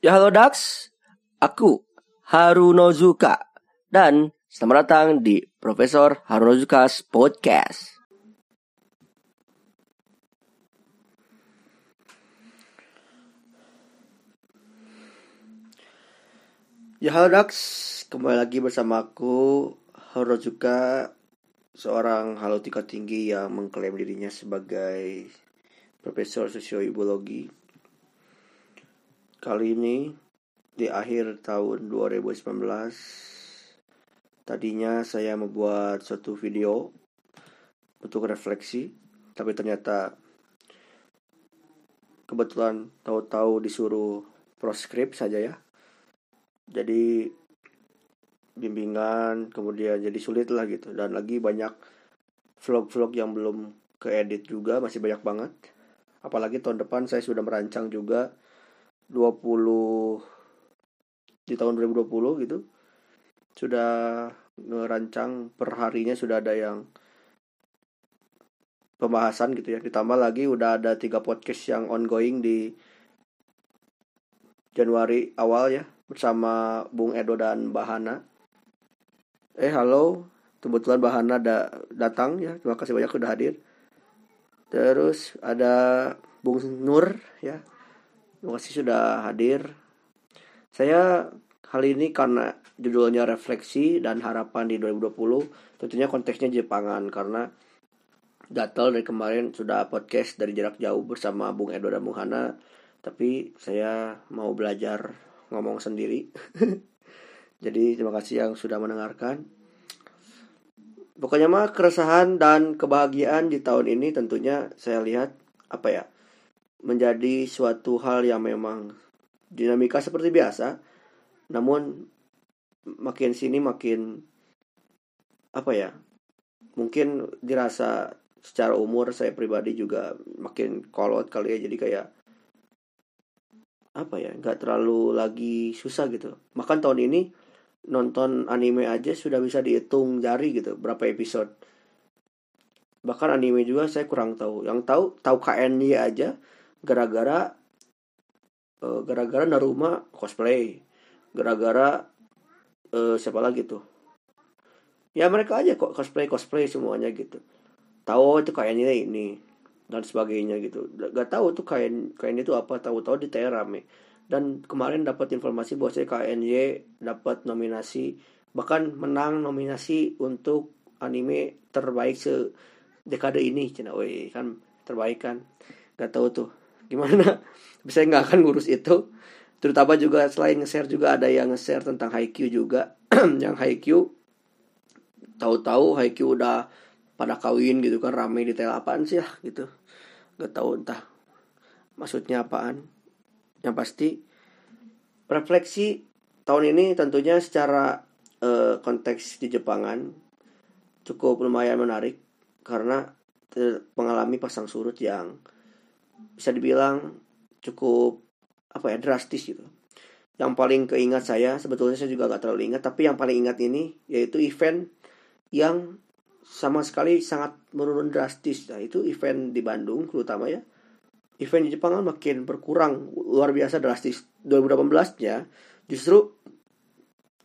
Ya halo Dax, aku Harunozuka. Dan selamat datang di Profesor Harunozuka's Podcast. Ya halo Dax, kembali lagi bersama aku Harunozuka Seorang halo tingkat tinggi yang mengklaim dirinya sebagai Profesor Sosiobiologi Kali ini di akhir tahun 2019 Tadinya saya membuat suatu video untuk refleksi Tapi ternyata kebetulan tahu-tahu disuruh proskrip saja ya. Jadi bimbingan kemudian jadi sulit lah gitu. Dan lagi banyak vlog-vlog yang belum keedit juga masih banyak banget. Apalagi tahun depan saya sudah merancang juga 20 di tahun 2020 gitu sudah ngerancang per harinya sudah ada yang pembahasan gitu ya ditambah lagi udah ada tiga podcast yang ongoing di Januari awal ya bersama Bung Edo dan Bahana. Eh halo, kebetulan Bahana da datang ya. Terima kasih banyak sudah hadir. Terus ada Bung Nur ya. Terima kasih sudah hadir. Saya kali ini karena judulnya refleksi dan harapan di 2020 tentunya konteksnya Jepangan karena gatel dari kemarin sudah podcast dari jarak jauh bersama Bung Edo dan Bung Hana tapi saya mau belajar ngomong sendiri. Jadi terima kasih yang sudah mendengarkan. Pokoknya mah keresahan dan kebahagiaan di tahun ini tentunya saya lihat apa ya menjadi suatu hal yang memang dinamika seperti biasa. Namun makin sini makin apa ya mungkin dirasa secara umur saya pribadi juga makin kolot kali ya jadi kayak apa ya nggak terlalu lagi susah gitu makan tahun ini nonton anime aja sudah bisa dihitung jari gitu berapa episode bahkan anime juga saya kurang tahu yang tahu tahu KNY aja gara-gara uh, gara-gara Naruma cosplay gara-gara uh, siapa lagi tuh? Ya mereka aja kok cosplay cosplay semuanya gitu. Tahu itu KNY ini dan sebagainya gitu. Gak tahu tuh kain kain itu apa tahu-tahu di rame dan kemarin dapat informasi bahwa KNY dapat nominasi bahkan menang nominasi untuk anime terbaik se dekade ini cina. Kan terbaik kan? Gak tahu tuh gimana? Bisa nggak akan ngurus itu. Terutama juga selain nge-share juga ada yang nge-share tentang Haikyuu juga. Yang Haikyuu tahu-tahu Haikyuu udah pada kawin gitu kan rame di tel apaan sih lah gitu. Gak tahu entah maksudnya apaan. Yang pasti refleksi tahun ini tentunya secara uh, konteks di Jepangan cukup lumayan menarik karena mengalami pasang surut yang bisa dibilang cukup apa ya drastis gitu. Yang paling keingat saya sebetulnya saya juga gak terlalu ingat tapi yang paling ingat ini yaitu event yang sama sekali sangat menurun drastis. Nah, itu event di Bandung terutama ya. Event di Jepang kan makin berkurang luar biasa drastis. 2018-nya justru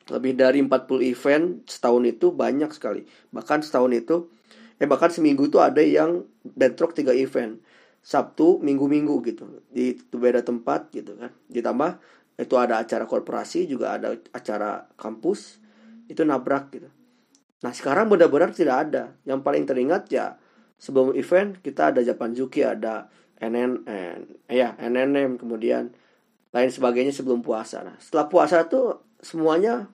lebih dari 40 event setahun itu banyak sekali. Bahkan setahun itu eh bahkan seminggu itu ada yang bentrok 3 event. Sabtu, minggu-minggu gitu. Di beda tempat gitu kan. Ditambah itu ada acara korporasi, juga ada acara kampus. Itu nabrak gitu Nah sekarang benar-benar tidak ada. Yang paling teringat ya sebelum event kita ada Japanjuki, ada NNN, eh, ya NNM, kemudian lain sebagainya sebelum puasa. Nah setelah puasa tuh semuanya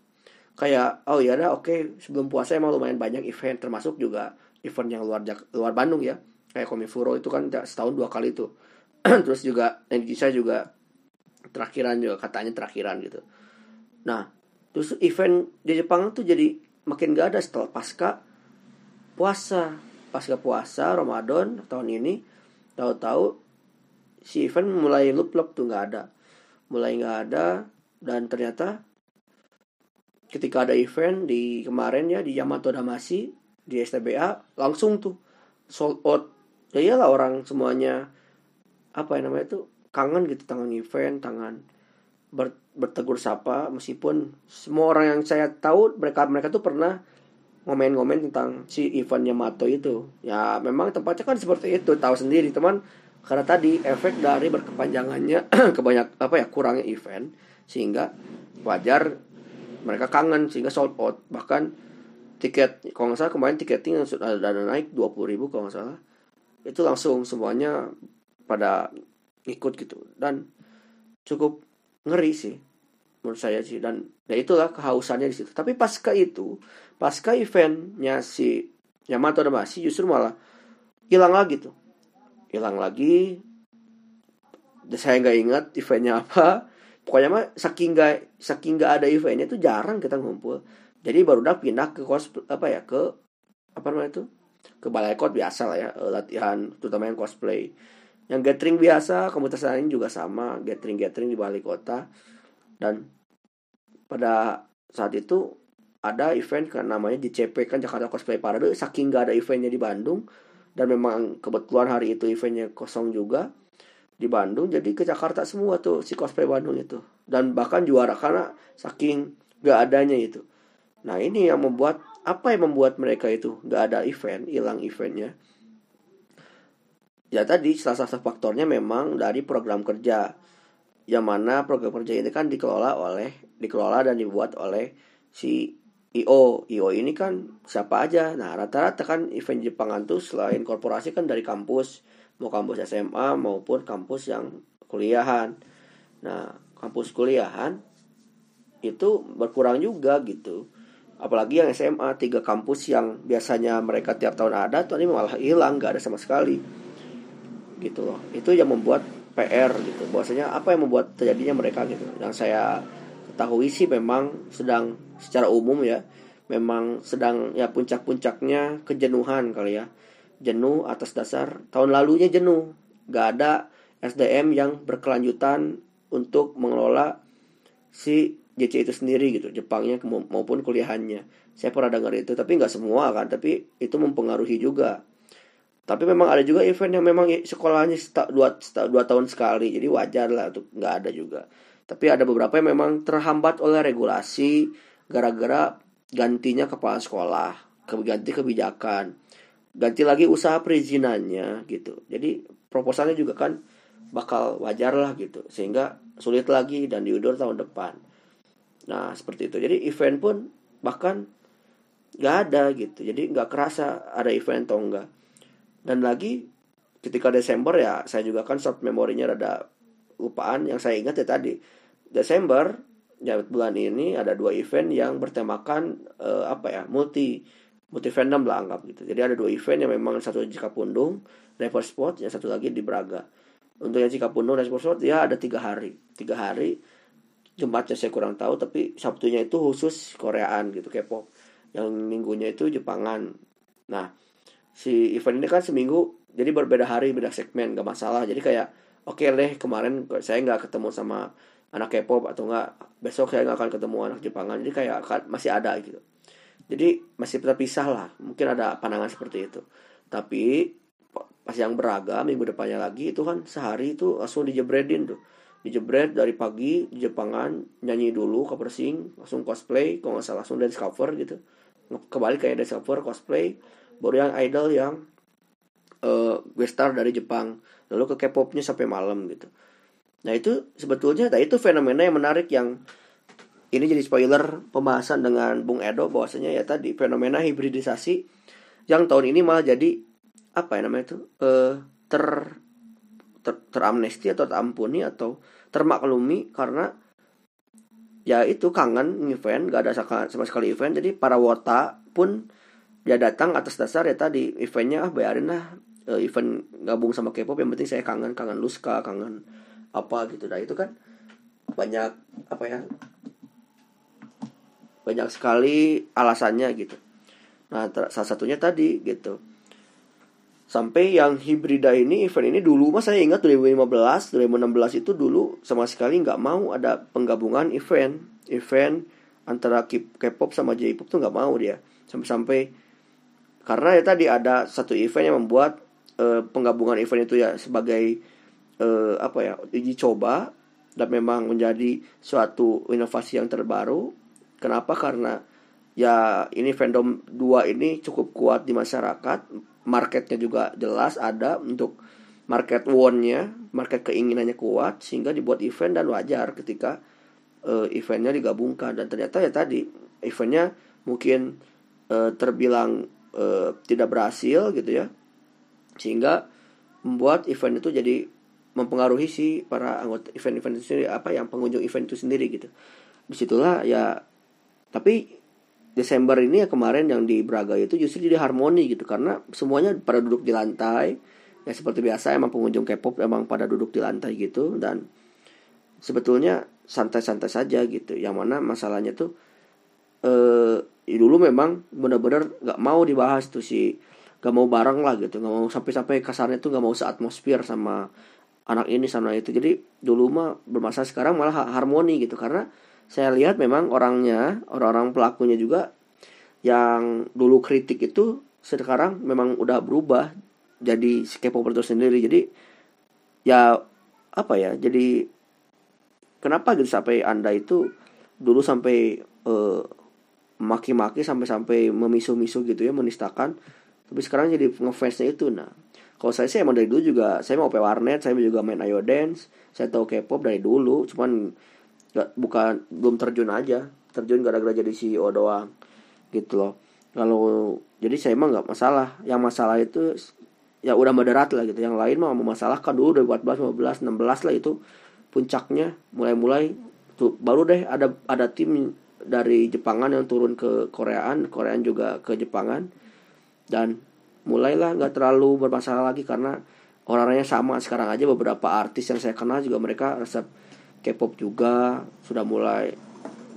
kayak oh ya oke okay. sebelum puasa emang lumayan banyak event termasuk juga event yang luar luar Bandung ya kayak Komifuro itu kan setahun dua kali tuh. Terus juga Indonesia juga terakhiran juga katanya terakhiran gitu. Nah terus event di Jepang tuh jadi makin gak ada setelah pasca puasa. Pasca puasa Ramadan tahun ini tahu-tahu si event mulai lup-lup tuh nggak ada. Mulai nggak ada dan ternyata ketika ada event di kemarin ya di Yamato Damasi di STBA langsung tuh sold out ya iyalah orang semuanya apa yang namanya tuh kangen gitu tangan event tangan ber, bertegur sapa meskipun semua orang yang saya tahu mereka mereka tuh pernah ngomen-ngomen tentang si Ivan Yamato itu. Ya memang tempatnya kan seperti itu tahu sendiri. Teman karena tadi efek dari berkepanjangannya kebanyak apa ya kurangnya event sehingga wajar mereka kangen sehingga sold out. Bahkan tiket kalau nggak salah kemarin tiketing yang sudah ada naik 20 ribu kalau nggak salah itu langsung semuanya pada ikut gitu. Dan cukup ngeri sih menurut saya sih. Dan ya itulah kehausannya di situ. Tapi pasca itu pasca eventnya si Yamato Damashi justru malah hilang lagi tuh. Hilang lagi. Saya nggak ingat eventnya apa. Pokoknya mah saking nggak saking nggak ada eventnya tuh jarang kita ngumpul. Jadi baru udah pindah ke kos apa ya ke apa namanya itu ke balai kot biasa lah ya eh, latihan terutama yang cosplay. Yang gathering biasa komunitas lain juga sama gathering gathering di balai kota. Dan pada saat itu ada event kan namanya di CP kan Jakarta Cosplay Parade. Saking gak ada eventnya di Bandung dan memang kebetulan hari itu eventnya kosong juga di Bandung jadi ke Jakarta semua tuh si cosplay Bandung itu. Dan bahkan juara karena saking gak adanya itu. Nah ini yang membuat apa yang membuat mereka itu gak ada event hilang eventnya? Ya tadi salah satu faktornya memang dari program kerja yang mana program kerja ini kan dikelola oleh dikelola dan dibuat oleh si IO IO ini kan siapa aja? Nah rata-rata kan event Jepangan tuh selain korporasi kan dari kampus mau kampus SMA maupun kampus yang kuliahan. Nah kampus kuliahan itu berkurang juga gitu apalagi yang SMA tiga kampus yang biasanya mereka tiap tahun ada tuh ini malah hilang nggak ada sama sekali. Gitu loh. Itu yang membuat PR gitu. Bahwasanya apa yang membuat terjadinya mereka gitu. Yang saya ketahui sih memang sedang secara umum ya memang sedang ya puncak-puncaknya kejenuhan kali ya. Jenuh atas dasar tahun lalunya jenuh. Gak ada SDM yang berkelanjutan untuk mengelola si JC itu sendiri gitu Jepangnya maupun kuliahannya. Saya pernah dengar itu tapi nggak semua kan tapi itu mempengaruhi juga. Tapi memang ada juga event yang memang sekolahnya dua, dua tahun sekali jadi wajar lah untuk nggak ada juga. Tapi ada beberapa yang memang terhambat oleh regulasi gara-gara gantinya kepala sekolah ganti kebijakan. Ganti lagi usaha perizinannya gitu. Jadi proposalnya juga kan bakal wajar lah gitu sehingga sulit lagi dan diundur tahun depan nah seperti itu. Jadi event pun bahkan nggak ada gitu. Jadi nggak kerasa ada event atau enggak dan lagi ketika Desember ya saya juga kan short memorinya rada lupaan. Yang saya ingat ya tadi Desember ya bulan ini ada dua event yang bertemakan uh, apa ya multi multi fandom lah anggap gitu. Jadi ada dua event yang memang satu di Cikapundung River Sport yang satu lagi di Braga. Untuk yang Cikapundung River Sport ya ada tiga hari. Tiga hari Jumatnya saya kurang tahu tapi Sabtunya itu khusus Koreaan gitu K-pop. Yang minggunya itu Jepangan. Nah si event ini kan seminggu jadi berbeda hari beda segmen gak masalah. Jadi kayak oke okay deh kemarin saya nggak ketemu sama anak K-pop atau enggak besok saya nggak akan ketemu anak Jepangan. Jadi kayak masih ada gitu. Jadi masih terpisah lah mungkin ada pandangan seperti itu. Tapi pas yang beragam minggu depannya lagi itu kan sehari itu langsung dijebredin tuh dijebret dari pagi di Jepangan nyanyi dulu cover sing langsung cosplay kalau nggak salah langsung dance cover gitu. Kembali kayak dance cover cosplay baru yang idol yang uh, guest star dari Jepang lalu ke K-popnya sampai malam gitu. Nah itu sebetulnya nah itu fenomena yang menarik yang ini jadi spoiler pembahasan dengan Bung Edo bahwasanya ya tadi fenomena hibridisasi yang tahun ini malah jadi apa ya namanya itu uh, ter, ter teramnesti atau terampuni atau termaklumi karena ya itu kangen event gak ada sama sekali event. Jadi para wota pun dia datang atas dasar ya tadi eventnya ah bayarin lah uh, event gabung sama K-pop yang penting saya kangen kangen Luska kangen apa gitu. Nah itu kan banyak apa ya banyak sekali alasannya gitu. Nah salah satunya tadi gitu sampai yang hibrida ini event ini dulu mas saya ingat 2015 2016 itu dulu sama sekali nggak mau ada penggabungan event event antara K-pop sama J-pop tuh nggak mau dia sampai-sampai karena ya tadi ada satu event yang membuat uh, penggabungan event itu ya sebagai uh, apa ya uji coba dan memang menjadi suatu inovasi yang terbaru. Kenapa? Karena ya ini fandom 2 ini cukup kuat di masyarakat, marketnya juga jelas ada untuk market want-nya, market keinginannya kuat sehingga dibuat event dan wajar ketika uh, eventnya digabungkan. Dan ternyata ya tadi eventnya mungkin uh, terbilang uh, tidak berhasil gitu ya sehingga membuat event itu jadi mempengaruhi si para anggota event-event itu sendiri apa yang pengunjung event itu sendiri gitu. Di situlah ya tapi Desember ini ya kemarin yang di Braga itu justru jadi harmoni gitu karena semuanya pada duduk di lantai. Ya seperti biasa emang pengunjung K-pop emang pada duduk di lantai gitu dan sebetulnya santai-santai saja gitu. Yang mana masalahnya tuh eh dulu memang benar-benar nggak mau dibahas tuh si gak mau bareng lah gitu. Nggak mau sampai-sampai kasarnya tuh nggak mau seatmosfer sama anak ini sama itu. Jadi dulu mah bermasalah sekarang malah harmoni gitu. Karena saya lihat memang orangnya orang-orang pelakunya juga yang dulu kritik itu sekarang memang udah berubah jadi K-popper itu sendiri. Jadi ya apa ya jadi kenapa gitu sampai anda itu dulu sampai uh, maki-maki sampai-sampai memisu-misu gitu ya menistakan tapi sekarang jadi ngefansnya itu. Nah kalau saya sih emang dari dulu juga saya mau warnet saya juga main ayo dance saya tahu K-pop dari dulu cuman gak, bukan belum terjun aja. Terjun gara-gara jadi CEO doang gitu loh. Kalau jadi saya emang nggak masalah. Yang masalah itu ya udah moderat lah gitu. Yang lain mah memasalahkan. Dulu dari 14 15 16 lah itu puncaknya. Mulai-mulai baru deh ada ada tim dari Jepangan yang turun ke Koreaan. Koreaan juga ke Jepangan. Dan mulailah nggak terlalu bermasalah lagi karena orang-orangnya sama sekarang aja. Beberapa artis yang saya kenal juga mereka resep K-pop juga sudah mulai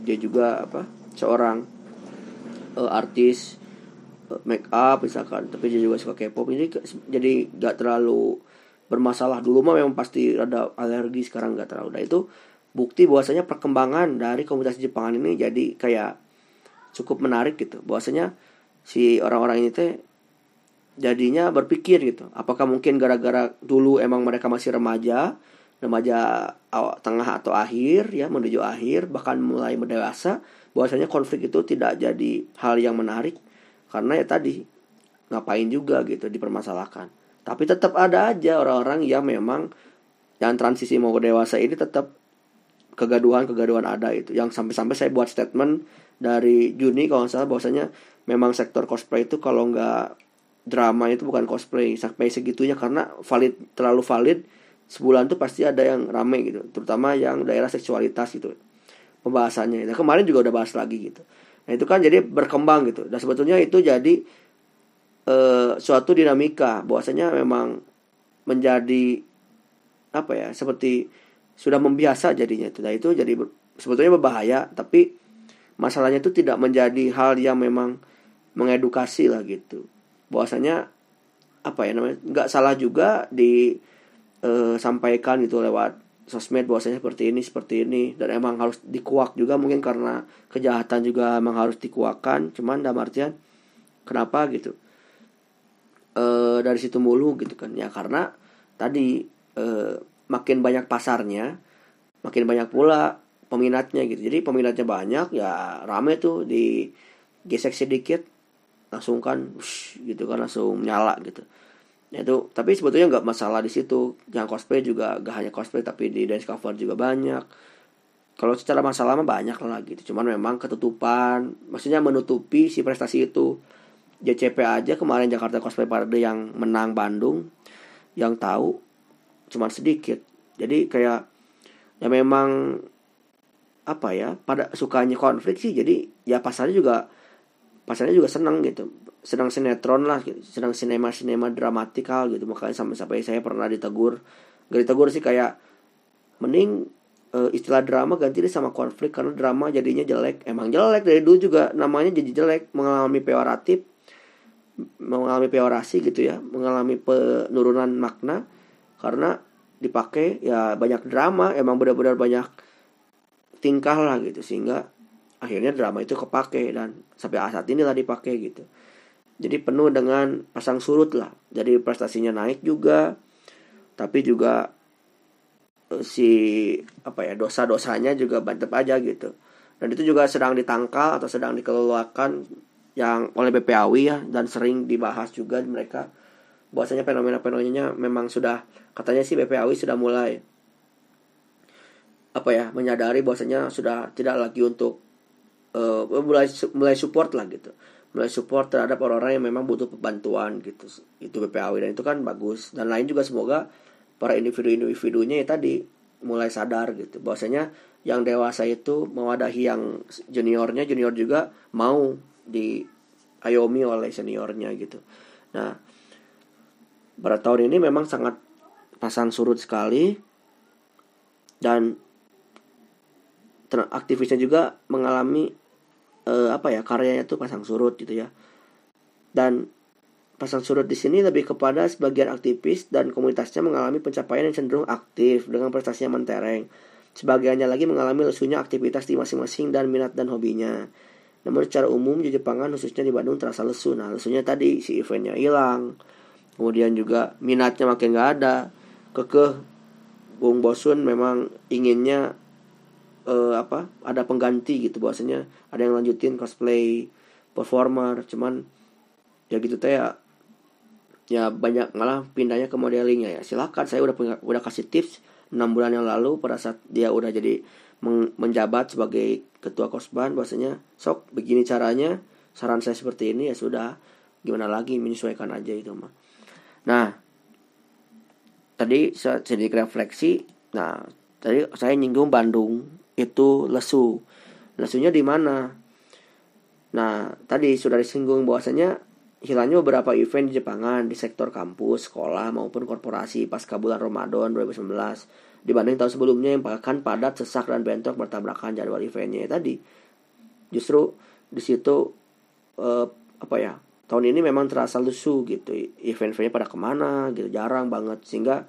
dia juga apa seorang uh, artis uh, make up misalkan tapi dia juga suka K-pop. Ini jadi nggak terlalu bermasalah. Dulu mah memang pasti ada alergi sekarang nggak terlalu. Nah itu bukti bahwasanya perkembangan dari komunitas Jepangan ini jadi kayak cukup menarik gitu. Bahwasanya si orang-orang ini teh jadinya berpikir gitu. Apakah mungkin gara-gara dulu emang mereka masih remaja remaja awal, tengah atau akhir ya menuju akhir bahkan mulai mendewasa bahwasanya konflik itu tidak jadi hal yang menarik karena ya tadi ngapain juga gitu dipermasalahkan. Tapi tetap ada aja orang-orang yang memang yang transisi mau dewasa ini tetap kegaduhan-kegaduhan ada itu. Yang sampai-sampai saya buat statement dari Juni kalau nggak salah bahwasanya memang sektor cosplay itu kalau nggak drama itu bukan cosplay sampai segitunya karena valid terlalu valid sebulan tuh pasti ada yang rame gitu terutama yang daerah seksualitas gitu pembahasannya. Nah kemarin juga udah bahas lagi gitu. Nah itu kan jadi berkembang gitu. Dan sebetulnya itu jadi uh, suatu dinamika bahwasanya memang menjadi apa ya seperti sudah membiasa jadinya itu. Nah itu jadi sebetulnya berbahaya tapi masalahnya itu tidak menjadi hal yang memang mengedukasi lah gitu. Bahwasanya apa ya namanya nggak salah juga disampaikan eh, gitu lewat sosmed bahwasanya seperti ini seperti ini. Dan emang harus dikuak juga mungkin karena kejahatan juga emang harus dikuakkan. Cuman dalam artian kenapa gitu? E, dari situ mulu gitu kan. Ya karena tadi e, makin banyak pasarnya makin banyak pula peminatnya gitu. Jadi peminatnya banyak ya rame tuh di gesek sedikit langsung kan wush, gitu kan langsung nyala gitu itu tapi sebetulnya nggak masalah di situ. Yang cosplay juga gak hanya cosplay tapi di dance cover juga banyak. Kalau secara masalah mah banyak lah gitu. Cuman memang ketutupan maksudnya menutupi si prestasi itu. JCP aja kemarin Jakarta Cosplay Parade yang menang Bandung yang tahu cuman sedikit. Jadi kayak ya memang apa ya pada sukanya konflik sih. Jadi ya pasarnya juga pasarnya juga senang gitu senang sinetron lah gitu. Senang sinema sinema dramatikal gitu. Makanya sampai sampai saya pernah ditegur. Gak ditegur sih kayak mending e, istilah drama ganti deh sama konflik karena drama jadinya jelek. Emang jelek dari dulu juga namanya jadi jelek. Mengalami peoratif mengalami peorasi gitu ya. Mengalami penurunan makna karena dipakai ya banyak drama. Emang benar-benar banyak tingkah lah gitu. Sehingga akhirnya drama itu kepake dan sampai saat inilah dipakai gitu jadi penuh dengan pasang surut lah. Jadi prestasinya naik juga. Tapi juga si apa ya dosa-dosanya juga mantep aja gitu. Dan itu juga sedang ditangkal atau sedang dikelolakan yang oleh BPAWI ya dan sering dibahas juga mereka. Bahwasanya fenomena-fenomenanya memang sudah katanya sih BPAWI sudah mulai apa ya menyadari bahwasanya sudah tidak lagi untuk uh, mulai mulai support lah gitu support terhadap orang-orang yang memang butuh bantuan gitu. Itu BPAW dan itu kan bagus. Dan lain juga semoga para individu-individunya ya tadi mulai sadar gitu. Bahwasanya yang dewasa itu mewadahi yang juniornya junior juga mau di ayomi oleh seniornya gitu. Nah pada tahun ini memang sangat pasang surut sekali. Dan aktivisnya juga mengalami uh, apa ya karyanya tuh pasang surut gitu ya. Dan pasang surut di sini lebih kepada sebagian aktivis dan komunitasnya mengalami pencapaian yang cenderung aktif dengan prestasi yang mentereng. Sebagiannya lagi mengalami lesunya aktivitas di masing-masing dan minat dan hobinya. Namun secara umum di Jepangan khususnya di Bandung terasa lesu. Nah lesunya tadi si eventnya hilang. Kemudian juga minatnya makin gak ada. Kekeh Bung Bosun memang inginnya uh, apa ada pengganti gitu bahwasanya. Ada yang lanjutin cosplay performer cuman ya gitu teh ya ya banyak malah pindahnya ke modelingnya ya. Silakan saya udah punya, udah kasih tips enam bulan yang lalu pada saat dia udah jadi menjabat sebagai ketua kosban bahwasanya sok begini caranya saran saya seperti ini ya sudah gimana lagi menyesuaikan aja itu mah nah tadi saya sedikit refleksi nah tadi saya nyinggung Bandung itu lesu. Lesunya di mana? Nah, tadi sudah disinggung bahwasanya hilangnya beberapa event di Jepangan di sektor kampus, sekolah maupun korporasi pasca bulan Ramadan 2019 dibanding tahun sebelumnya yang bahkan padat, sesak dan bentrok bertabrakan jadwal eventnya tadi. Justru di situ eh, apa ya? Tahun ini memang terasa lesu gitu. Event-eventnya pada ke mana gitu, jarang banget sehingga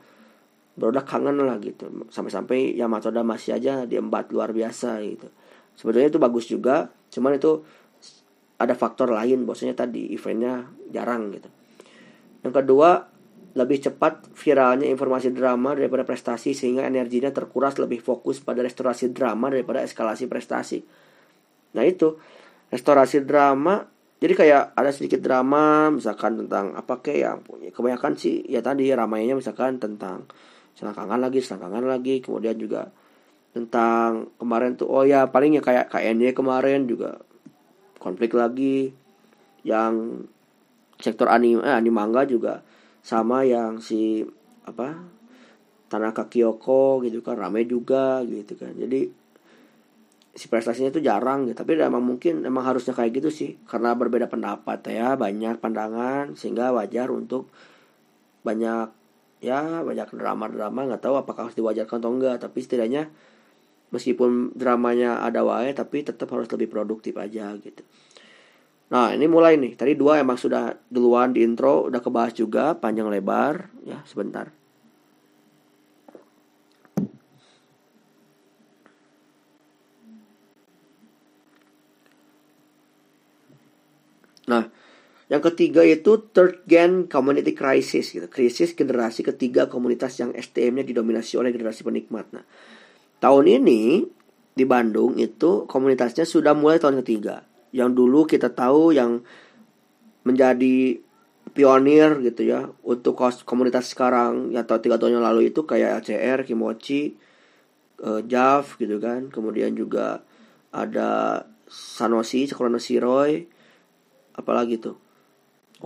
berodak kangen lah gitu. Sampai-sampai ya Matoda masih aja diembat luar biasa gitu. Sebetulnya itu bagus juga cuman itu ada faktor lain. Bosnya tadi eventnya jarang gitu. Yang kedua lebih cepat viralnya informasi drama daripada prestasi sehingga energinya terkuras lebih fokus pada restorasi drama daripada eskalasi prestasi. Nah itu. Restorasi drama jadi kayak ada sedikit drama misalkan tentang apa kayak yang punya kebanyakan sih ya tadi ramainya misalkan tentang selangkangan lagi selangkangan lagi. Kemudian juga tentang kemarin tuh oh ya paling ya kayak KNY kemarin juga konflik lagi. Yang sektor anime eh, anime manga juga sama yang si apa Tanaka Kyoko gitu kan rame juga gitu kan. Jadi si prestasinya itu jarang gitu. Tapi emang mungkin emang harusnya kayak gitu sih. Karena berbeda pendapat ya banyak pandangan sehingga wajar untuk banyak ya banyak drama-drama nggak tahu apakah harus diwajarkan atau enggak tapi setidaknya meskipun dramanya ada wae tapi tetap harus lebih produktif aja gitu. Nah ini mulai nih. Tadi dua emang sudah duluan di intro udah kebahas juga panjang lebar ya sebentar Nah, yang ketiga itu third gen community crisis gitu. Krisis generasi ketiga komunitas yang STM-nya didominasi oleh generasi penikmat. Nah, tahun ini di Bandung itu komunitasnya sudah mulai tahun ketiga. Yang dulu kita tahu yang menjadi pionir gitu ya untuk komunitas sekarang ya atau tiga tahun yang lalu itu kayak LCR, Kimochi, uh, Jav gitu kan. Kemudian juga ada Sanosi, Sakurano Roy, apalagi tuh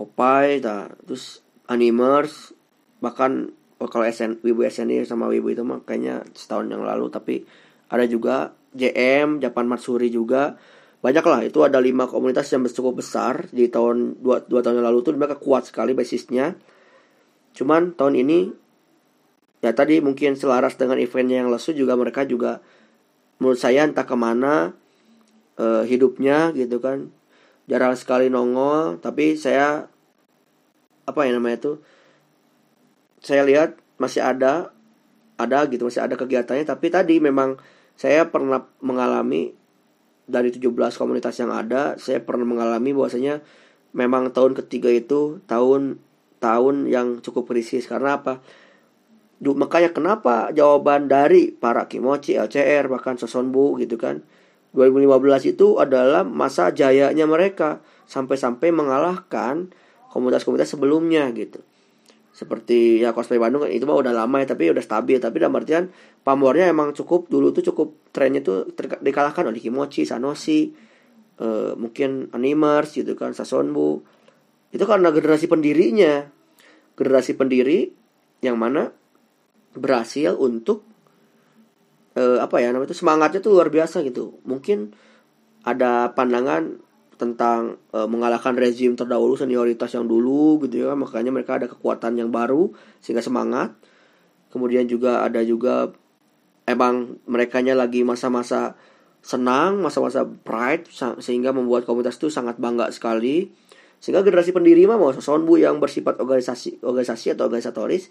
Opai, nah, terus Animers, bahkan oh, kalau SN, Wibu SNI sama Wibu itu mah kayaknya setahun yang lalu, tapi ada juga JM, Japan Matsuri juga. Banyak lah, itu ada lima komunitas yang cukup besar di tahun dua, dua tahun yang lalu tuh mereka kuat sekali basisnya. Cuman tahun ini ya tadi mungkin selaras dengan eventnya yang lesu juga mereka juga menurut saya entah ke mana uh, hidupnya gitu kan jarang sekali nongol tapi saya apa ya namanya itu saya lihat masih ada ada gitu masih ada kegiatannya. Tapi tadi memang saya pernah mengalami dari 17 komunitas yang ada saya pernah mengalami bahwasanya memang tahun ketiga itu tahun tahun yang cukup krisis. Karena apa? Makanya kenapa jawaban dari para Kimochi, LCR, bahkan Sosonbu gitu kan 2015 itu adalah masa jayanya mereka sampai-sampai mengalahkan komunitas-komunitas sebelumnya gitu seperti ya cosplay Bandung itu mah udah lama ya tapi udah stabil tapi dalam artian pamornya emang cukup dulu tuh cukup trennya tuh dikalahkan oleh Kimochi, Sanoshi, uh, mungkin Animers gitu kan, Sasonbu. Itu karena generasi pendirinya. Generasi pendiri yang mana berhasil untuk uh, apa ya namanya itu semangatnya tuh luar biasa gitu. Mungkin ada pandangan tentang e, mengalahkan rezim terdahulu senioritas yang dulu gitu ya makanya mereka ada kekuatan yang baru sehingga semangat kemudian juga ada juga emang mereka lagi masa-masa senang, masa-masa pride sehingga membuat komunitas itu sangat bangga sekali. Sehingga generasi pendiri mah mau Sonbu yang bersifat organisasi organisasi atau organisatoris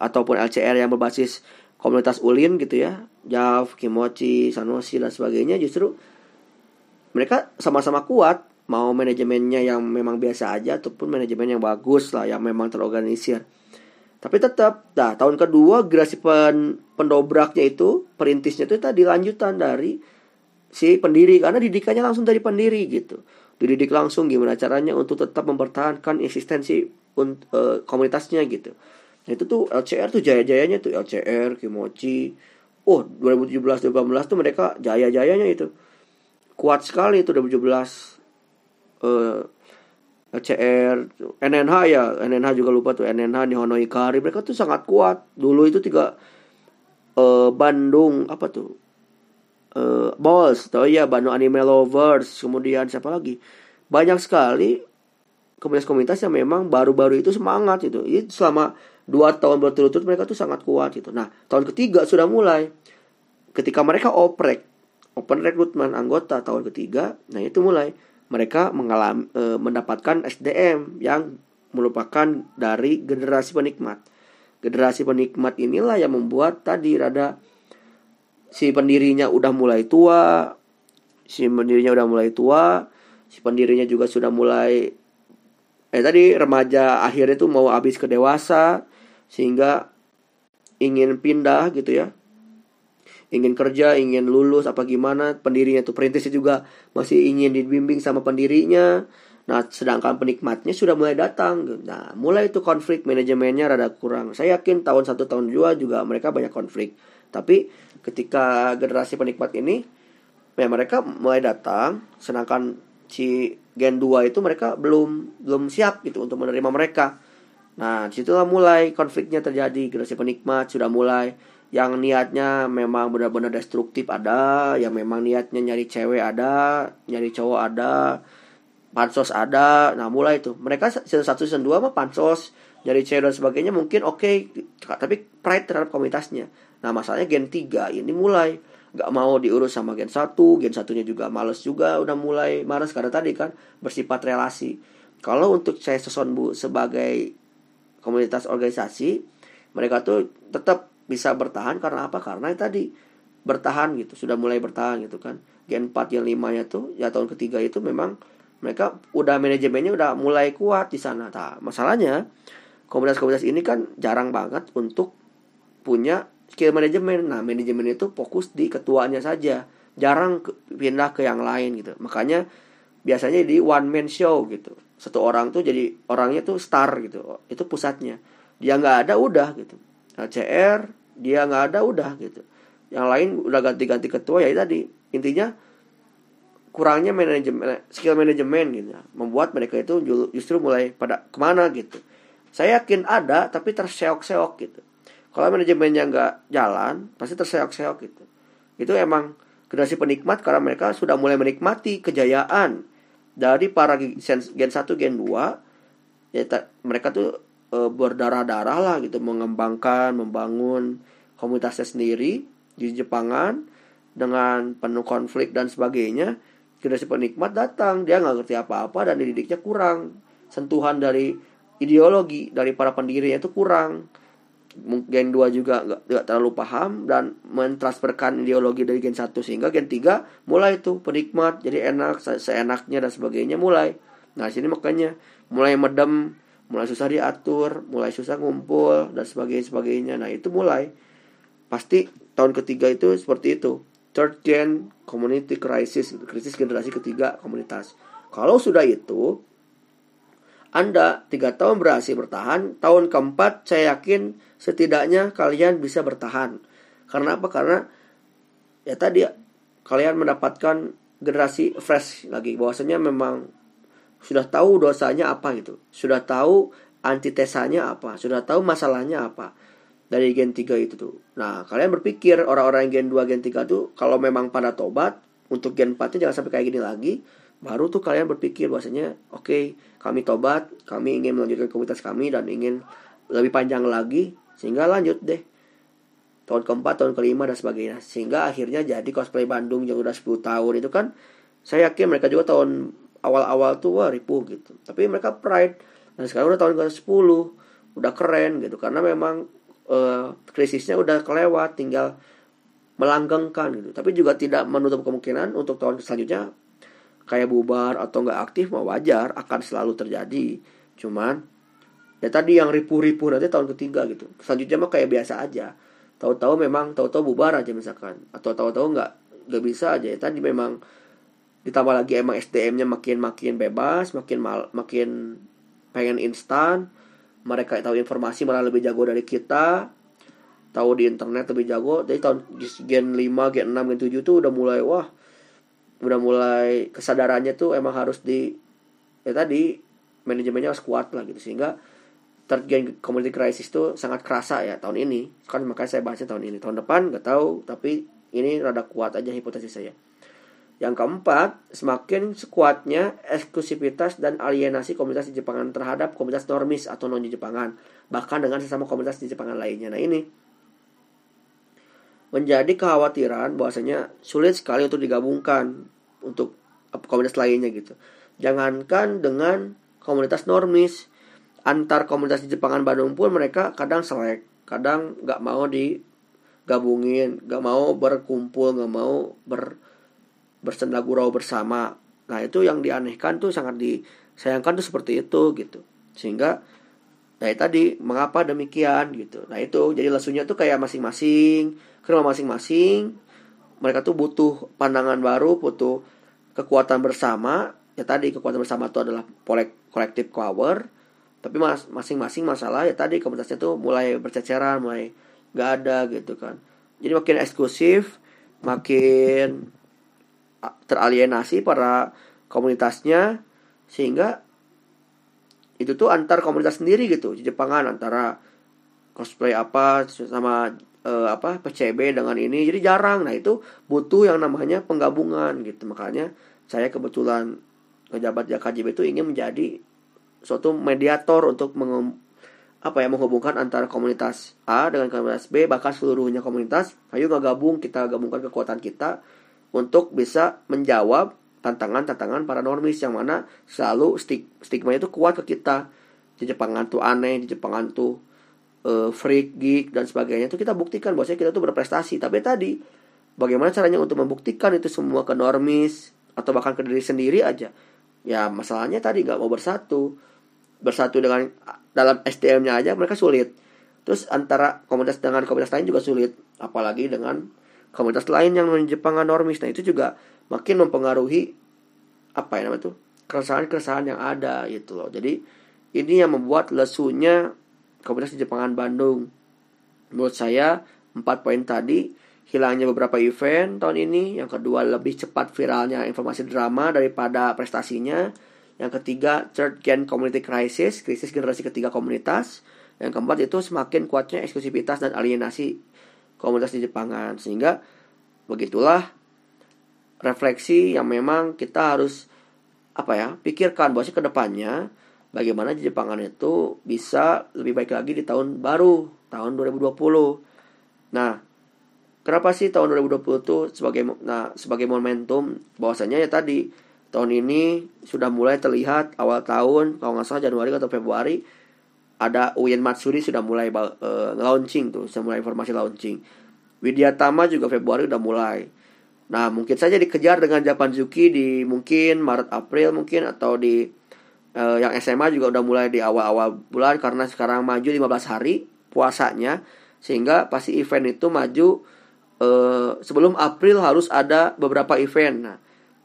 ataupun LCR yang berbasis komunitas ulin gitu ya, Jav, Kimochi, Sanoshi dan sebagainya justru mereka sama-sama kuat mau manajemennya yang memang biasa aja ataupun manajemen yang bagus lah yang memang terorganisir. Tapi tetap, nah tahun kedua generasi pen, pendobraknya itu, perintisnya itu tadi lanjutan dari si pendiri karena didikannya langsung dari pendiri gitu. Dididik langsung gimana caranya untuk tetap mempertahankan eksistensi uh, komunitasnya gitu. Nah, itu tuh LCR tuh jaya-jayanya tuh LCR, Kimochi. Oh, 2017 2018 tuh mereka jaya-jayanya itu. Kuat sekali itu 2017 uh, CR, NNH ya, NNH juga lupa tuh NNH Nihono Ikari mereka tuh sangat kuat. Dulu itu tiga uh, Bandung apa tuh? Uh, Balls, tau ya Bandung Anime Lovers, kemudian siapa lagi? Banyak sekali komunitas-komunitas yang memang baru-baru itu semangat itu. Itu selama dua tahun berturut-turut mereka tuh sangat kuat itu. Nah, tahun ketiga sudah mulai. Ketika mereka oprek, open recruitment anggota tahun ketiga, nah itu mulai mereka mengalami e, mendapatkan SDM yang merupakan dari generasi penikmat. Generasi penikmat inilah yang membuat tadi rada si pendirinya udah mulai tua, si pendirinya udah mulai tua, si pendirinya juga sudah mulai eh tadi remaja akhirnya tuh mau habis ke dewasa sehingga ingin pindah gitu ya ingin kerja, ingin lulus apa gimana, pendirinya tuh perintisnya juga masih ingin dibimbing sama pendirinya. Nah, sedangkan penikmatnya sudah mulai datang. Nah, mulai itu konflik manajemennya rada kurang. Saya yakin tahun satu tahun dua juga mereka banyak konflik. Tapi ketika generasi penikmat ini, ya mereka mulai datang, sedangkan si Gen 2 itu mereka belum belum siap gitu untuk menerima mereka. Nah, di situlah mulai konfliknya terjadi. Generasi penikmat sudah mulai yang niatnya memang benar-benar destruktif ada, yang memang niatnya nyari cewek ada, nyari cowok ada, pansos ada. Nah, mulai itu. Mereka season 1 season 2 mah pansos, nyari cewek dan sebagainya mungkin oke, okay, tapi pride terhadap komunitasnya. Nah, masalahnya gen 3 ini mulai nggak mau diurus sama gen 1, gen satunya juga males juga udah mulai males karena tadi kan bersifat relasi. Kalau untuk saya bu sebagai komunitas organisasi, mereka tuh tetap bisa bertahan karena apa? Karena tadi bertahan gitu, sudah mulai bertahan gitu kan. Gen 4 yang 5 nya tuh ya tahun ketiga itu memang mereka udah manajemennya udah mulai kuat di sana. Nah, masalahnya komunitas-komunitas ini kan jarang banget untuk punya skill manajemen. Nah, manajemen itu fokus di ketuanya saja, jarang pindah ke yang lain gitu. Makanya biasanya di one man show gitu. Satu orang tuh jadi orangnya tuh star gitu. Itu pusatnya. Dia nggak ada udah gitu. LCR dia nggak ada udah gitu yang lain udah ganti-ganti ketua ya tadi intinya kurangnya manajemen skill manajemen gitu membuat mereka itu justru mulai pada ke mana gitu saya yakin ada tapi terseok-seok gitu kalau manajemennya nggak jalan pasti terseok-seok gitu. Itu emang generasi penikmat karena mereka sudah mulai menikmati kejayaan dari para gen, gen 1 gen 2 ya mereka tuh e, berdarah-darah lah gitu mengembangkan membangun komunitasnya sendiri di Jepangan dengan penuh konflik dan sebagainya. Generasi penikmat datang dia nggak ngerti apa-apa dan dididiknya kurang. Sentuhan dari ideologi dari para pendirinya itu kurang gen 2 juga nggak terlalu paham dan mentransferkan ideologi dari gen 1 sehingga gen 3 mulai tuh penikmat jadi enak se seenaknya dan sebagainya mulai. Nah sini makanya mulai medem mulai susah diatur mulai susah ngumpul dan sebagainya sebagainya. Nah itu mulai. Pasti tahun ketiga itu seperti itu. Third gen community crisis krisis generasi ketiga komunitas. Kalau sudah itu anda tiga tahun berhasil bertahan, tahun keempat saya yakin setidaknya kalian bisa bertahan. Karena apa? Karena ya tadi kalian mendapatkan generasi fresh lagi. Bahwasanya memang sudah tahu dosanya apa gitu. Sudah tahu antitesanya apa. Sudah tahu masalahnya apa. Dari gen 3 itu tuh. Nah, kalian berpikir orang-orang gen 2, gen 3 tuh kalau memang pada tobat, untuk gen 4-nya jangan sampai kayak gini lagi baru tuh kalian berpikir bahwasanya oke okay, kami tobat kami ingin melanjutkan komunitas kami dan ingin lebih panjang lagi sehingga lanjut deh. Tahun keempat tahun kelima dan sebagainya. Sehingga akhirnya jadi cosplay Bandung yang udah 10 tahun itu kan saya yakin mereka juga tahun awal-awal tuh wah ripuh gitu. Tapi mereka pride. Dan sekarang udah tahun ke 10 udah keren gitu. Karena memang uh, krisisnya udah kelewat tinggal melanggengkan gitu. Tapi juga tidak menutup kemungkinan untuk tahun selanjutnya kayak bubar atau nggak aktif mau wajar akan selalu terjadi. Cuman ya tadi yang ripu-ripu nanti tahun ketiga gitu. Selanjutnya mah kayak biasa aja. Tahu-tahu memang tahu-tahu bubar aja misalkan. Atau tahu-tahu nggak nggak bisa aja. Ya tadi memang ditambah lagi emang SDM-nya makin makin bebas makin mal, makin pengen instan. Mereka tahu informasi malah lebih jago dari kita. Tahu di internet lebih jago. Dari tahun gen 5 gen 6 gen 7 tuh udah mulai wah udah mulai kesadarannya tuh emang harus di ya tadi manajemennya harus kuat lah gitu. Sehingga third gen community crisis tuh sangat kerasa ya tahun ini. Kan makanya saya bahasnya tahun ini. Tahun depan nggak tahu tapi ini rada kuat aja hipotesis saya. Yang keempat semakin sekuatnya eksklusivitas dan alienasi komunitas di Jepangan terhadap komunitas normis atau non Jepangan bahkan dengan sesama komunitas di Jepangan lainnya. Nah ini menjadi kekhawatiran bahwasanya sulit sekali untuk digabungkan untuk komunitas lainnya gitu. Jangankan dengan komunitas normis, antar komunitas di Jepangan Bandung pun mereka kadang selek, kadang nggak mau digabungin, nggak mau berkumpul, nggak mau ber bersendagurau bersama. Nah itu yang dianehkan tuh sangat disayangkan tuh seperti itu gitu. Sehingga Nah tadi mengapa demikian gitu. Nah itu jadi lesunya tuh kayak masing-masing ke masing-masing. Mereka tuh butuh pandangan baru, butuh kekuatan bersama. Ya tadi kekuatan bersama itu adalah kolektif power. Tapi mas masing-masing masalah ya tadi komunitasnya tuh mulai berceceran, mulai gak ada gitu kan. Jadi makin eksklusif, makin teralienasi para komunitasnya sehingga itu tuh antar komunitas sendiri gitu di Jepangan antara cosplay apa sama uh, apa PCB dengan ini. Jadi jarang. Nah itu butuh yang namanya penggabungan gitu. Makanya saya kebetulan pejabat KJB itu ingin menjadi suatu mediator untuk mengem, apa ya menghubungkan antara komunitas A dengan komunitas B bahkan seluruhnya komunitas. Ayo nggak gabung kita gabungkan kekuatan kita untuk bisa menjawab tantangan-tantangan para normis yang mana selalu stig stigma itu kuat ke kita. Di Jepangan tuh aneh di Jepangan tuh uh, freak geek dan sebagainya itu kita buktikan bahwa kita tuh berprestasi. Tapi tadi bagaimana caranya untuk membuktikan itu semua ke normis atau bahkan ke diri sendiri aja? Ya masalahnya tadi nggak mau bersatu. Bersatu dengan dalam SDM-nya aja mereka sulit. Terus antara komunitas dengan komunitas lain juga sulit. Apalagi dengan komunitas lain yang menjepangan normis. Nah itu juga makin mempengaruhi apa ya namanya tuh keresahan-keresahan yang ada gitu loh. Jadi ini yang membuat lesunya komunitas di Jepangan Bandung. Menurut saya empat poin tadi hilangnya beberapa event tahun ini, yang kedua lebih cepat viralnya informasi drama daripada prestasinya, yang ketiga third gen community crisis, krisis generasi ketiga komunitas, yang keempat itu semakin kuatnya eksklusivitas dan alienasi komunitas di Jepangan. Sehingga begitulah refleksi yang memang kita harus apa ya pikirkan bahwa ke depannya bagaimana Jepangan itu bisa lebih baik lagi di tahun baru tahun 2020. Nah, kenapa sih tahun 2020 itu sebagai nah sebagai momentum bahwasanya ya tadi tahun ini sudah mulai terlihat awal tahun kalau nggak salah Januari atau Februari ada Uyen Matsuri sudah mulai uh, launching tuh, sudah mulai informasi launching. Widya Tama juga Februari udah mulai. Nah, mungkin saja dikejar dengan Japan Zuki di mungkin Maret April mungkin atau di uh, yang SMA juga udah mulai di awal-awal bulan karena sekarang maju 15 hari puasanya sehingga pasti event itu maju uh, sebelum April harus ada beberapa event. Nah,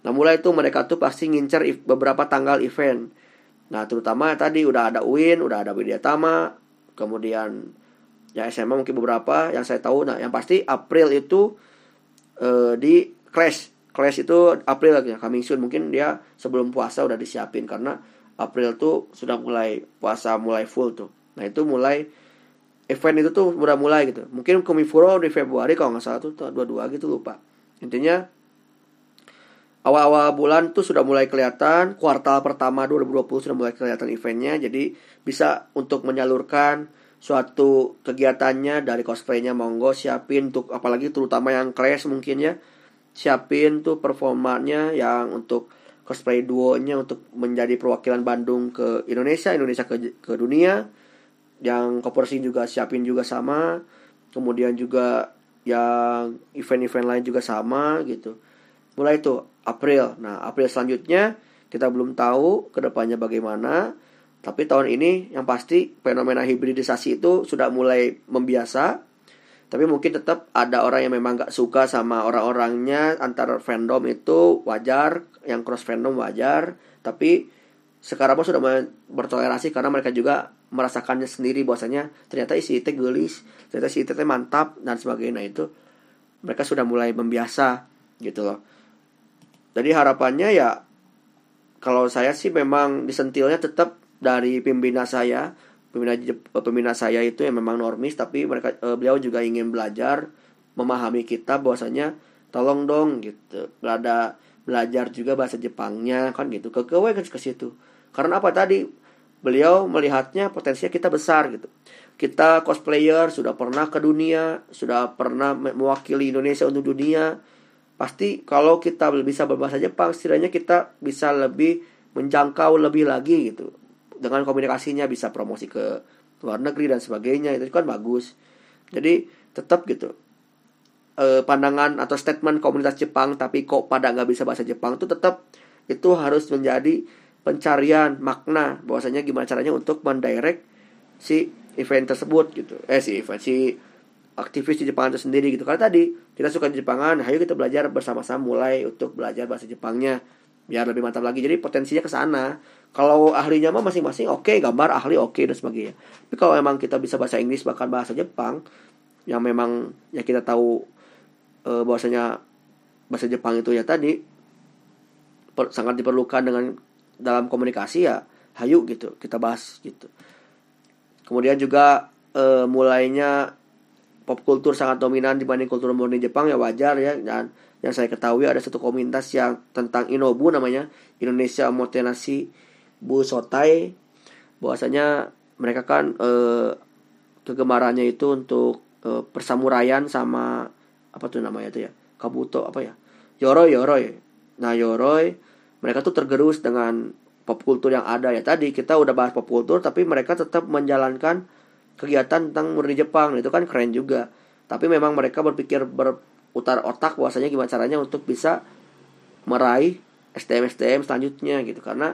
nah mulai itu mereka tuh pasti ngincer beberapa tanggal event. Nah, terutama tadi udah ada UIN, udah ada Widya Tama, kemudian ya SMA mungkin beberapa yang saya tahu. Nah, yang pasti April itu uh, di Clash. Clash itu April ya, coming soon. Mungkin dia sebelum puasa udah disiapin karena April tuh sudah mulai puasa mulai full tuh. Nah, itu mulai event itu tuh udah mulai gitu. Mungkin Komifuro di Februari kalau nggak salah tuh dua-dua gitu lupa. Intinya awal-awal bulan tuh sudah mulai kelihatan, kuartal pertama 2020 sudah mulai kelihatan eventnya. Jadi bisa untuk menyalurkan suatu kegiatannya dari cosplaynya monggo siapin untuk apalagi terutama yang clash mungkin ya siapin tuh performanya yang untuk cosplay duonya untuk menjadi perwakilan Bandung ke Indonesia Indonesia ke, ke dunia. Yang koperasi juga siapin juga sama. Kemudian juga yang event-event lain juga sama gitu. Mulai itu April. Nah April selanjutnya kita belum tahu ke depannya bagaimana. Tapi tahun ini yang pasti fenomena hibridisasi itu sudah mulai membiasa. Tapi mungkin tetap ada orang yang memang gak suka sama orang-orangnya. Antar fandom itu wajar yang cross fandom wajar tapi sekarang pun sudah bertolerasi karena mereka juga merasakannya sendiri bahwasanya ternyata isi itu gelis ternyata isi itu mantap dan sebagainya. Nah, itu mereka sudah mulai membiasa gitu loh. Jadi harapannya ya kalau saya sih memang disentilnya tetap dari pembina saya pembina pembina saya itu yang memang normis tapi mereka eh, beliau juga ingin belajar memahami kita bahwasanya tolong dong gitu. Ada belajar juga bahasa Jepangnya kan gitu ke ke ke situ karena apa tadi beliau melihatnya potensinya kita besar gitu. Kita cosplayer sudah pernah ke dunia, sudah pernah mewakili Indonesia untuk dunia. Pasti kalau kita bisa berbahasa Jepang, setidaknya kita bisa lebih menjangkau lebih lagi gitu. Dengan komunikasinya bisa promosi ke luar negeri dan sebagainya itu kan bagus. Jadi tetap gitu. E, pandangan atau statement komunitas Jepang tapi kok pada nggak bisa bahasa Jepang itu tetap itu harus menjadi pencarian makna bahwasanya gimana caranya untuk mendirect si event tersebut gitu. Eh si event si aktivis di Jepang itu sendiri gitu. Karena tadi kita suka di Jepangan ayo kita belajar bersama-sama mulai untuk belajar bahasa Jepangnya biar lebih mantap lagi. Jadi potensinya ke sana. Kalau ahlinya mah masing-masing oke okay, gambar ahli oke okay, dan sebagainya. Tapi kalau memang kita bisa bahasa Inggris bahkan bahasa Jepang yang memang ya kita tahu e, bahwasanya bahasa Jepang itu ya tadi per, sangat diperlukan dengan dalam komunikasi ya hayu gitu kita bahas gitu. Kemudian juga e, mulainya pop kultur sangat dominan dibanding kultur murni Jepang ya wajar ya. Dan yang saya ketahui ada satu komunitas yang tentang Inobu namanya Indonesia Motenasi Bu Sotai bahwasanya mereka kan e, kegemarannya itu untuk e, persamuraian sama apa tuh namanya tuh ya? Kabuto apa ya? Yoroi yoroi. Nah yoroi mereka tuh tergerus dengan pop kultur yang ada. Ya tadi kita udah bahas pop kultur tapi mereka tetap menjalankan kegiatan tentang murni Jepang. Itu kan keren juga. Tapi memang mereka berpikir berutar otak bahwasanya gimana caranya untuk bisa meraih STM STM selanjutnya gitu. Karena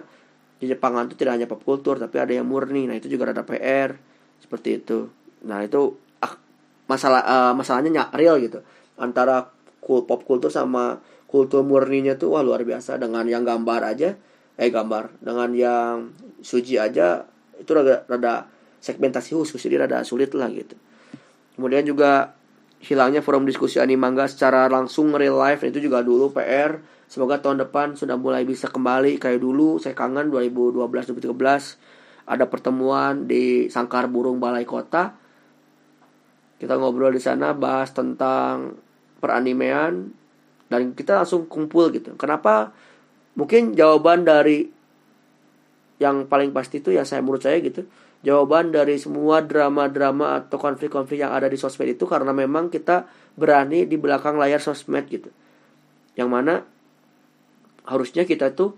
di Jepangan itu tidak hanya pop kultur tapi ada yang murni. Nah itu juga ada PR seperti itu. Nah itu ah, masalah uh, masalahnya real gitu antara pop kultur sama kultur murninya tuh wah luar biasa. Dengan yang gambar aja eh gambar. Dengan yang suji aja itu rada, rada segmentasi khusus. Jadi rada sulit lah gitu. Kemudian juga hilangnya forum diskusi anime manga secara langsung real life. Itu juga dulu PR semoga tahun depan sudah mulai bisa kembali kayak dulu. Saya kangen 2012 2013 ada pertemuan di Sangkar Burung Balai Kota. Kita ngobrol di sana bahas tentang peranimean dan kita langsung kumpul gitu. Kenapa? Mungkin jawaban dari yang paling pasti itu ya saya menurut saya gitu jawaban dari semua drama-drama atau konflik-konflik yang ada di sosmed itu karena memang kita berani di belakang layar sosmed gitu. Yang mana harusnya kita tuh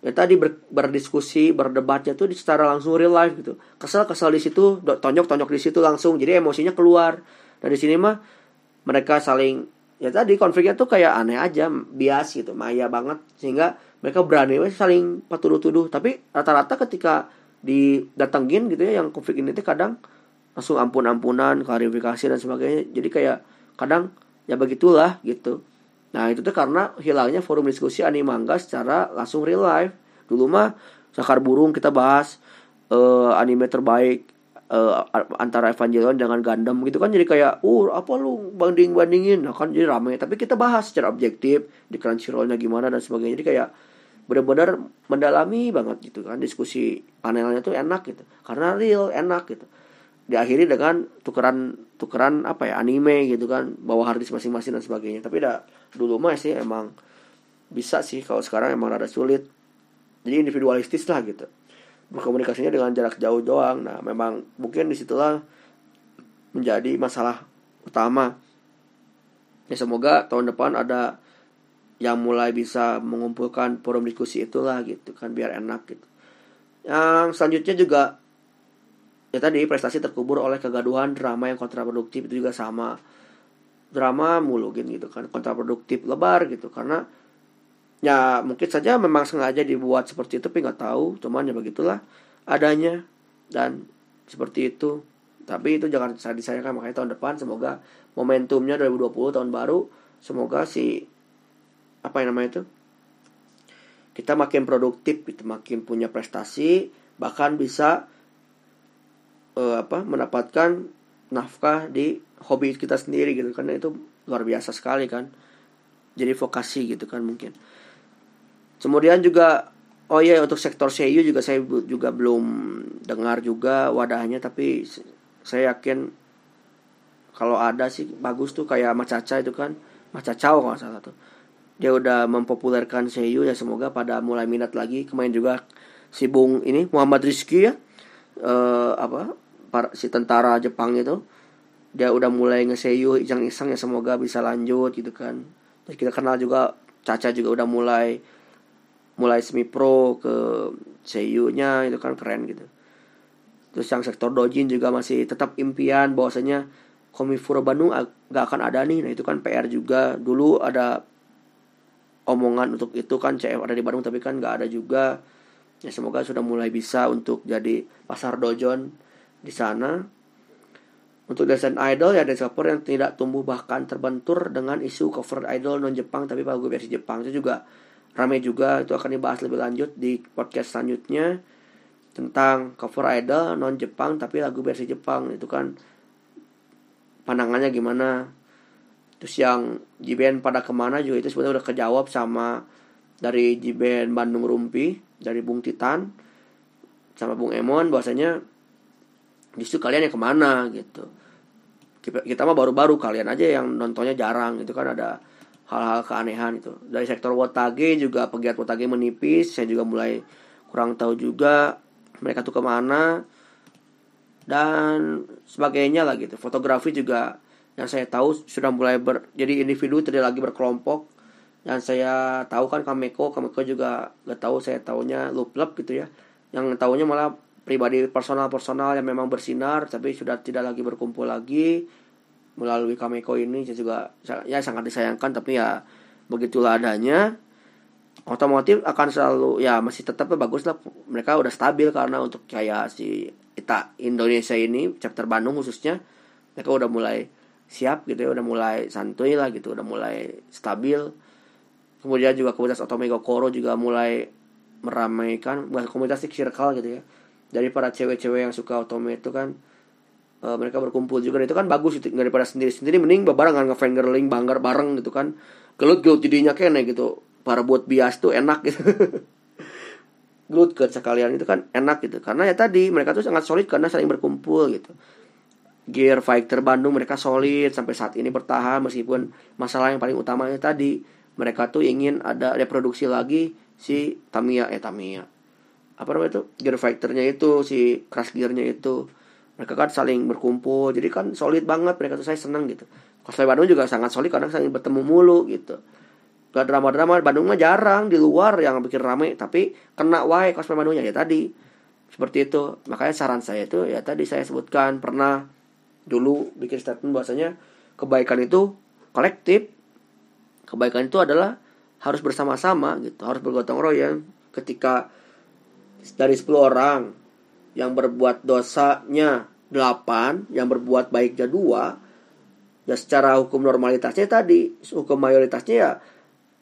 ya tadi ber, berdiskusi berdebatnya tuh secara langsung real life gitu. Kesel kesel di situ tonjok tonjok di situ langsung jadi emosinya keluar. Dan di sini mah mereka saling ya tadi konfliknya tuh kayak aneh aja bias gitu maya banget sehingga mereka berani saling patuduh-tuduh. Tapi rata-rata ketika didatengin gitu ya yang konflik ini tuh kadang langsung ampun-ampunan klarifikasi dan sebagainya. Jadi kayak kadang ya begitulah gitu. Nah itu tuh karena hilangnya forum diskusi anime manga secara langsung real life. Dulu mah sakar burung kita bahas uh, anime terbaik uh, antara Evangelion dengan Gundam gitu kan jadi kayak uh apa lu banding bandingin nah kan jadi rame. Tapi kita bahas secara objektif di Crunchyrollnya gimana dan sebagainya. Jadi kayak benar-benar mendalami banget gitu kan. Diskusi panelnya tuh enak gitu. Karena real enak gitu. Diakhiri dengan tukeran tukeran apa ya anime gitu kan. Bawa harddisk masing-masing dan sebagainya. Tapi dah dulu mah sih emang bisa sih. Kalau sekarang emang rada sulit. Jadi individualistis lah gitu berkomunikasinya dengan jarak jauh doang. Nah memang mungkin di situlah menjadi masalah utama. Ya semoga tahun depan ada yang mulai bisa mengumpulkan forum diskusi itulah gitu kan biar enak gitu. Yang selanjutnya juga ya tadi prestasi terkubur oleh kegaduhan drama yang kontraproduktif itu juga sama. Drama mulu gitu kan kontraproduktif lebar gitu. Karena ya mungkin saja memang sengaja dibuat seperti itu tapi nggak tahu. Cuman ya begitulah adanya. Dan seperti itu. Tapi itu jangan saya disayangkan. Makanya tahun depan semoga momentumnya 2020 tahun baru semoga si apa yang namanya itu kita makin produktif itu makin punya prestasi bahkan bisa uh, apa mendapatkan nafkah di hobi kita sendiri gitu karena itu luar biasa sekali kan. Jadi vokasi gitu kan mungkin Kemudian juga oh iya untuk sektor seiyu juga saya juga belum dengar juga wadahnya tapi saya yakin kalau ada sih bagus tuh kayak Macaca itu kan Macaca kalau salah tuh. Dia udah mempopulerkan seiyu ya semoga pada mulai minat lagi. Kemarin juga si Bung ini Muhammad Rizky ya uh, apa si tentara Jepang itu dia udah mulai ngeseiyu iseng-iseng ya semoga bisa lanjut gitu kan. Terus kita kenal juga Caca juga udah mulai mulai semi pro ke seiyu-nya itu kan keren gitu. Terus yang sektor dojin juga masih tetap impian bahwasanya Komifuro Bandung gak akan ada nih. Nah itu kan PR juga. Dulu ada omongan untuk itu kan CF ada di Bandung tapi kan gak ada juga. Ya semoga sudah mulai bisa untuk jadi pasar dojon di sana. Untuk desain idol ya developer yang tidak tumbuh bahkan terbentur dengan isu cover idol non Jepang tapi lagu versi Jepang itu juga ramai juga itu akan dibahas lebih lanjut di podcast selanjutnya tentang cover idol non Jepang tapi lagu versi Jepang. Itu kan pandangannya gimana. Terus yang JBN pada ke mana juga itu sebenarnya udah kejawab sama dari JBN Bandung Rumpi dari Bung Titan sama Bung Emon bahwasanya justru kalian yang ke mana gitu. Kita mah baru-baru kalian aja yang nontonnya jarang itu kan. Ada hal-hal keanehan itu. Dari sektor Wotage juga pegiat Wotage menipis saya juga mulai kurang tahu juga mereka tuh ke mana dan sebagainya lah gitu. Fotografi juga yang saya tahu sudah mulai ber, jadi individu tidak lagi berkelompok. Dan saya tahu kan Kameko Kameko juga gak tahu saya tahunya loop gitu ya. Yang tahunya malah pribadi personal personal yang memang bersinar tapi sudah tidak lagi berkumpul lagi melalui Kameko ini saya juga ya sangat disayangkan tapi ya begitulah adanya. Otomotif akan selalu ya masih tetap bagus lah mereka udah stabil karena untuk kayak si kita Indonesia ini chapter Bandung khususnya mereka udah mulai siap gitu ya udah mulai santuy lah gitu udah mulai stabil. Kemudian juga komunitas Otomego Koro juga mulai meramaikan komunitas circle gitu ya. Dari para cewek-cewek yang suka otome itu kan uh, mereka berkumpul juga. Itu kan bagus itu daripada sendiri sendiri mending barengan ngefangirling banggar bareng gitu kan. Gelut gelut jadinya kene gitu. Para buat bias tuh enak gitu. Gelut ke sekalian itu kan enak gitu. Karena ya tadi mereka tuh sangat solid karena saling berkumpul gitu. Gear Fighter Bandung mereka solid sampai saat ini bertahan meskipun masalah yang paling utamanya tadi mereka tuh ingin ada reproduksi lagi si Tamiya eh Tamiya. Apa namanya itu? Gear Fighternya itu si Crash Gearnya itu mereka kan saling berkumpul jadi kan solid banget mereka tuh saya seneng gitu. Cosplay Bandung juga sangat solid karena saling bertemu mulu gitu. Gak drama-drama Bandung mah jarang di luar yang bikin rame tapi kena wae cosplay Bandungnya ya tadi. Seperti itu. Makanya saran saya itu ya tadi saya sebutkan pernah dulu bikin statement bahwasanya kebaikan itu kolektif. Kebaikan itu adalah harus bersama-sama gitu harus bergotong royong. Ketika dari 10 orang yang berbuat dosanya 8 yang berbuat baiknya dua ya secara hukum normalitasnya tadi hukum mayoritasnya ya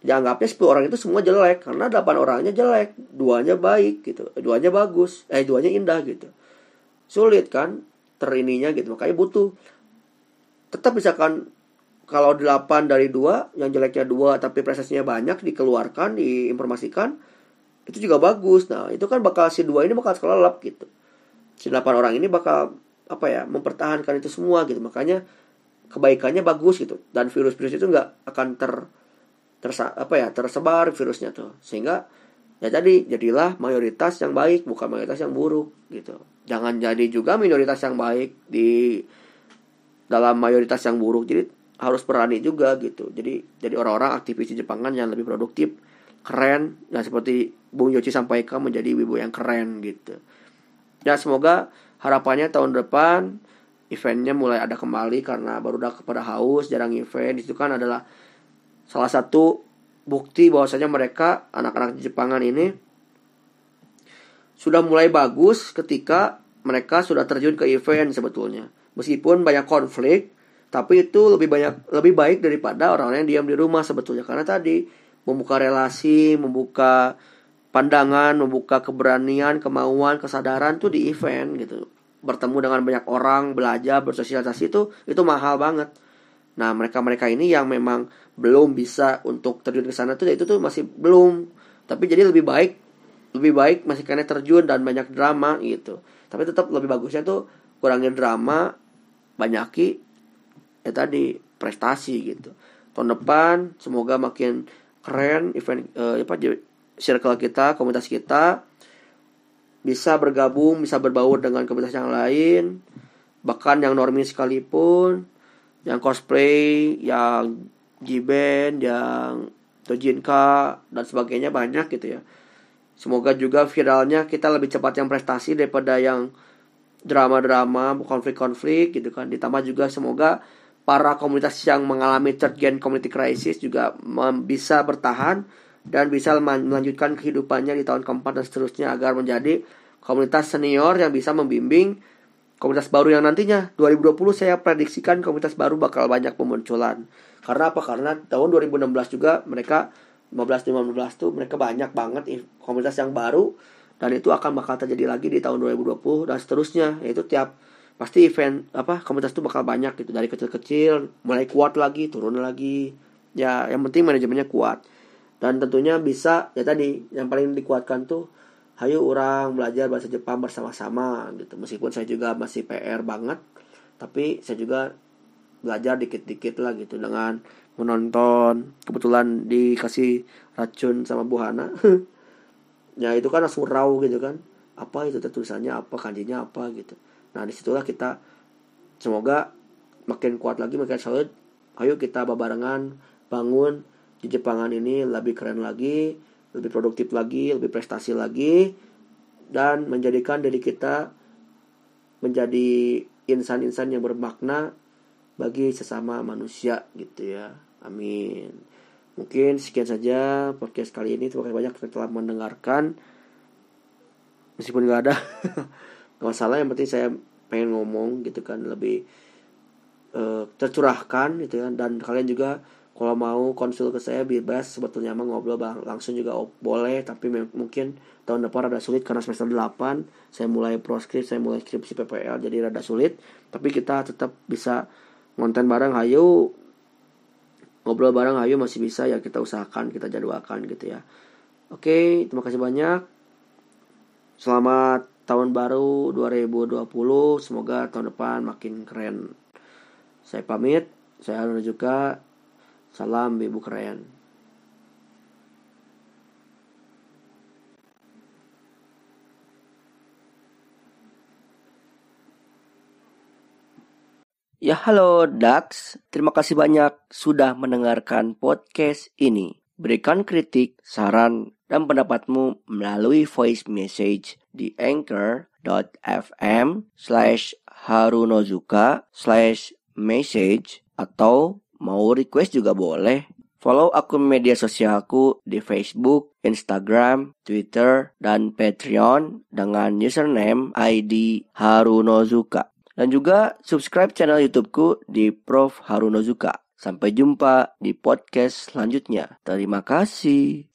dianggapnya 10 orang itu semua jelek karena 8 orangnya jelek duanya baik gitu duanya bagus eh duanya indah gitu. Sulit kan terininya gitu makanya butuh. Tetap misalkan kalau 8 dari dua yang jeleknya dua tapi prestasinya banyak dikeluarkan diinformasikan itu juga bagus. Nah itu kan bakal si dua ini bakal kelelap gitu si 8 orang ini bakal apa ya mempertahankan itu semua gitu. Makanya kebaikannya bagus gitu. Dan virus-virus itu nggak akan ter tersa apa ya tersebar virusnya tuh. Sehingga ya tadi jadilah mayoritas yang baik bukan mayoritas yang buruk gitu. Jangan jadi juga minoritas yang baik di dalam mayoritas yang buruk. Jadi harus berani juga gitu. Jadi jadi orang-orang aktivis di Jepangan yang lebih produktif keren. Dan seperti Bung Yoci sampaikan menjadi ibu yang keren gitu ya semoga harapannya tahun depan eventnya mulai ada kembali karena baru udah kepada haus jarang event. Itu kan adalah salah satu bukti bahwasanya mereka anak-anak Jepangan ini sudah mulai bagus ketika mereka sudah terjun ke event sebetulnya. Meskipun banyak konflik tapi itu lebih banyak lebih baik daripada orang yang diam di rumah sebetulnya. Karena tadi membuka relasi membuka pandangan membuka keberanian kemauan kesadaran tuh di event gitu. Bertemu dengan banyak orang belajar bersosialisasi itu itu mahal banget. Nah mereka mereka ini yang memang belum bisa untuk terjun ke sana tuh ya itu tuh masih belum. Tapi jadi lebih baik lebih baik masih karena terjun dan banyak drama gitu. Tapi tetap lebih bagusnya tuh kurangin drama banyaki ya tadi prestasi gitu. Tahun depan semoga makin keren event uh, apa circle kita komunitas kita bisa bergabung bisa berbaur dengan komunitas yang lain bahkan yang normi sekalipun yang cosplay yang Jiben yang Tojinka dan sebagainya banyak gitu ya. Semoga juga viralnya kita lebih cepat yang prestasi daripada yang drama-drama konflik-konflik gitu kan. Ditambah juga semoga para komunitas yang mengalami third gen community crisis juga bisa bertahan dan bisa melanjutkan kehidupannya di tahun keempat dan seterusnya agar menjadi komunitas senior yang bisa membimbing komunitas baru yang nantinya. 2020 saya prediksikan komunitas baru bakal banyak pemunculan. Karena apa? Karena tahun 2016 juga mereka 15 15 tuh mereka banyak banget komunitas yang baru dan itu akan bakal terjadi lagi di tahun 2020 dan seterusnya. Yaitu tiap pasti event apa komunitas itu bakal banyak gitu. Dari kecil-kecil mulai kuat lagi turun lagi. Ya yang penting manajemennya kuat dan tentunya bisa ya tadi yang paling dikuatkan tuh hayu orang belajar bahasa Jepang bersama-sama gitu. Meskipun saya juga masih PR banget tapi saya juga belajar dikit-dikit lah gitu. Dengan menonton kebetulan dikasih racun sama Bu Hana. Ya itu kan langsung raw gitu kan. Apa itu tulisannya? Apa? Kanjinya apa? gitu. Nah di situlah kita semoga makin kuat lagi makin solid. Ayo kita barengan bangun di Jepangan ini lebih keren lagi, lebih produktif lagi, lebih prestasi lagi, dan menjadikan diri kita menjadi insan-insan yang bermakna bagi sesama manusia gitu ya. Amin. Mungkin sekian saja podcast kali ini. Terima kasih banyak telah mendengarkan. Meskipun nggak ada Gak masalah yang penting saya pengen ngomong gitu kan lebih uh, tercurahkan gitu kan dan kalian juga kalau mau konsul ke saya bebas. Sebetulnya mah ngobrol bang langsung juga boleh. Tapi mungkin tahun depan rada sulit karena semester 8 saya mulai proskrip saya mulai skripsi PPL jadi rada sulit. Tapi kita tetap bisa ngonten bareng. Hayu ngobrol bareng hayu masih bisa ya kita usahakan kita jadwalkan gitu ya. Oke terima kasih banyak. Selamat tahun baru 2020 semoga tahun depan makin keren. Saya pamit saya Haruna juga salam ibu keren Ya halo Dax, terima kasih banyak sudah mendengarkan podcast ini. Berikan kritik, saran, dan pendapatmu melalui voice message di anchor.fm slash harunozuka slash message atau mau request juga boleh Follow akun media sosialku di Facebook, Instagram, Twitter, dan Patreon dengan username ID Harunozuka. Dan juga subscribe channel YouTubeku di Prof Harunozuka. Sampai jumpa di podcast selanjutnya. Terima kasih.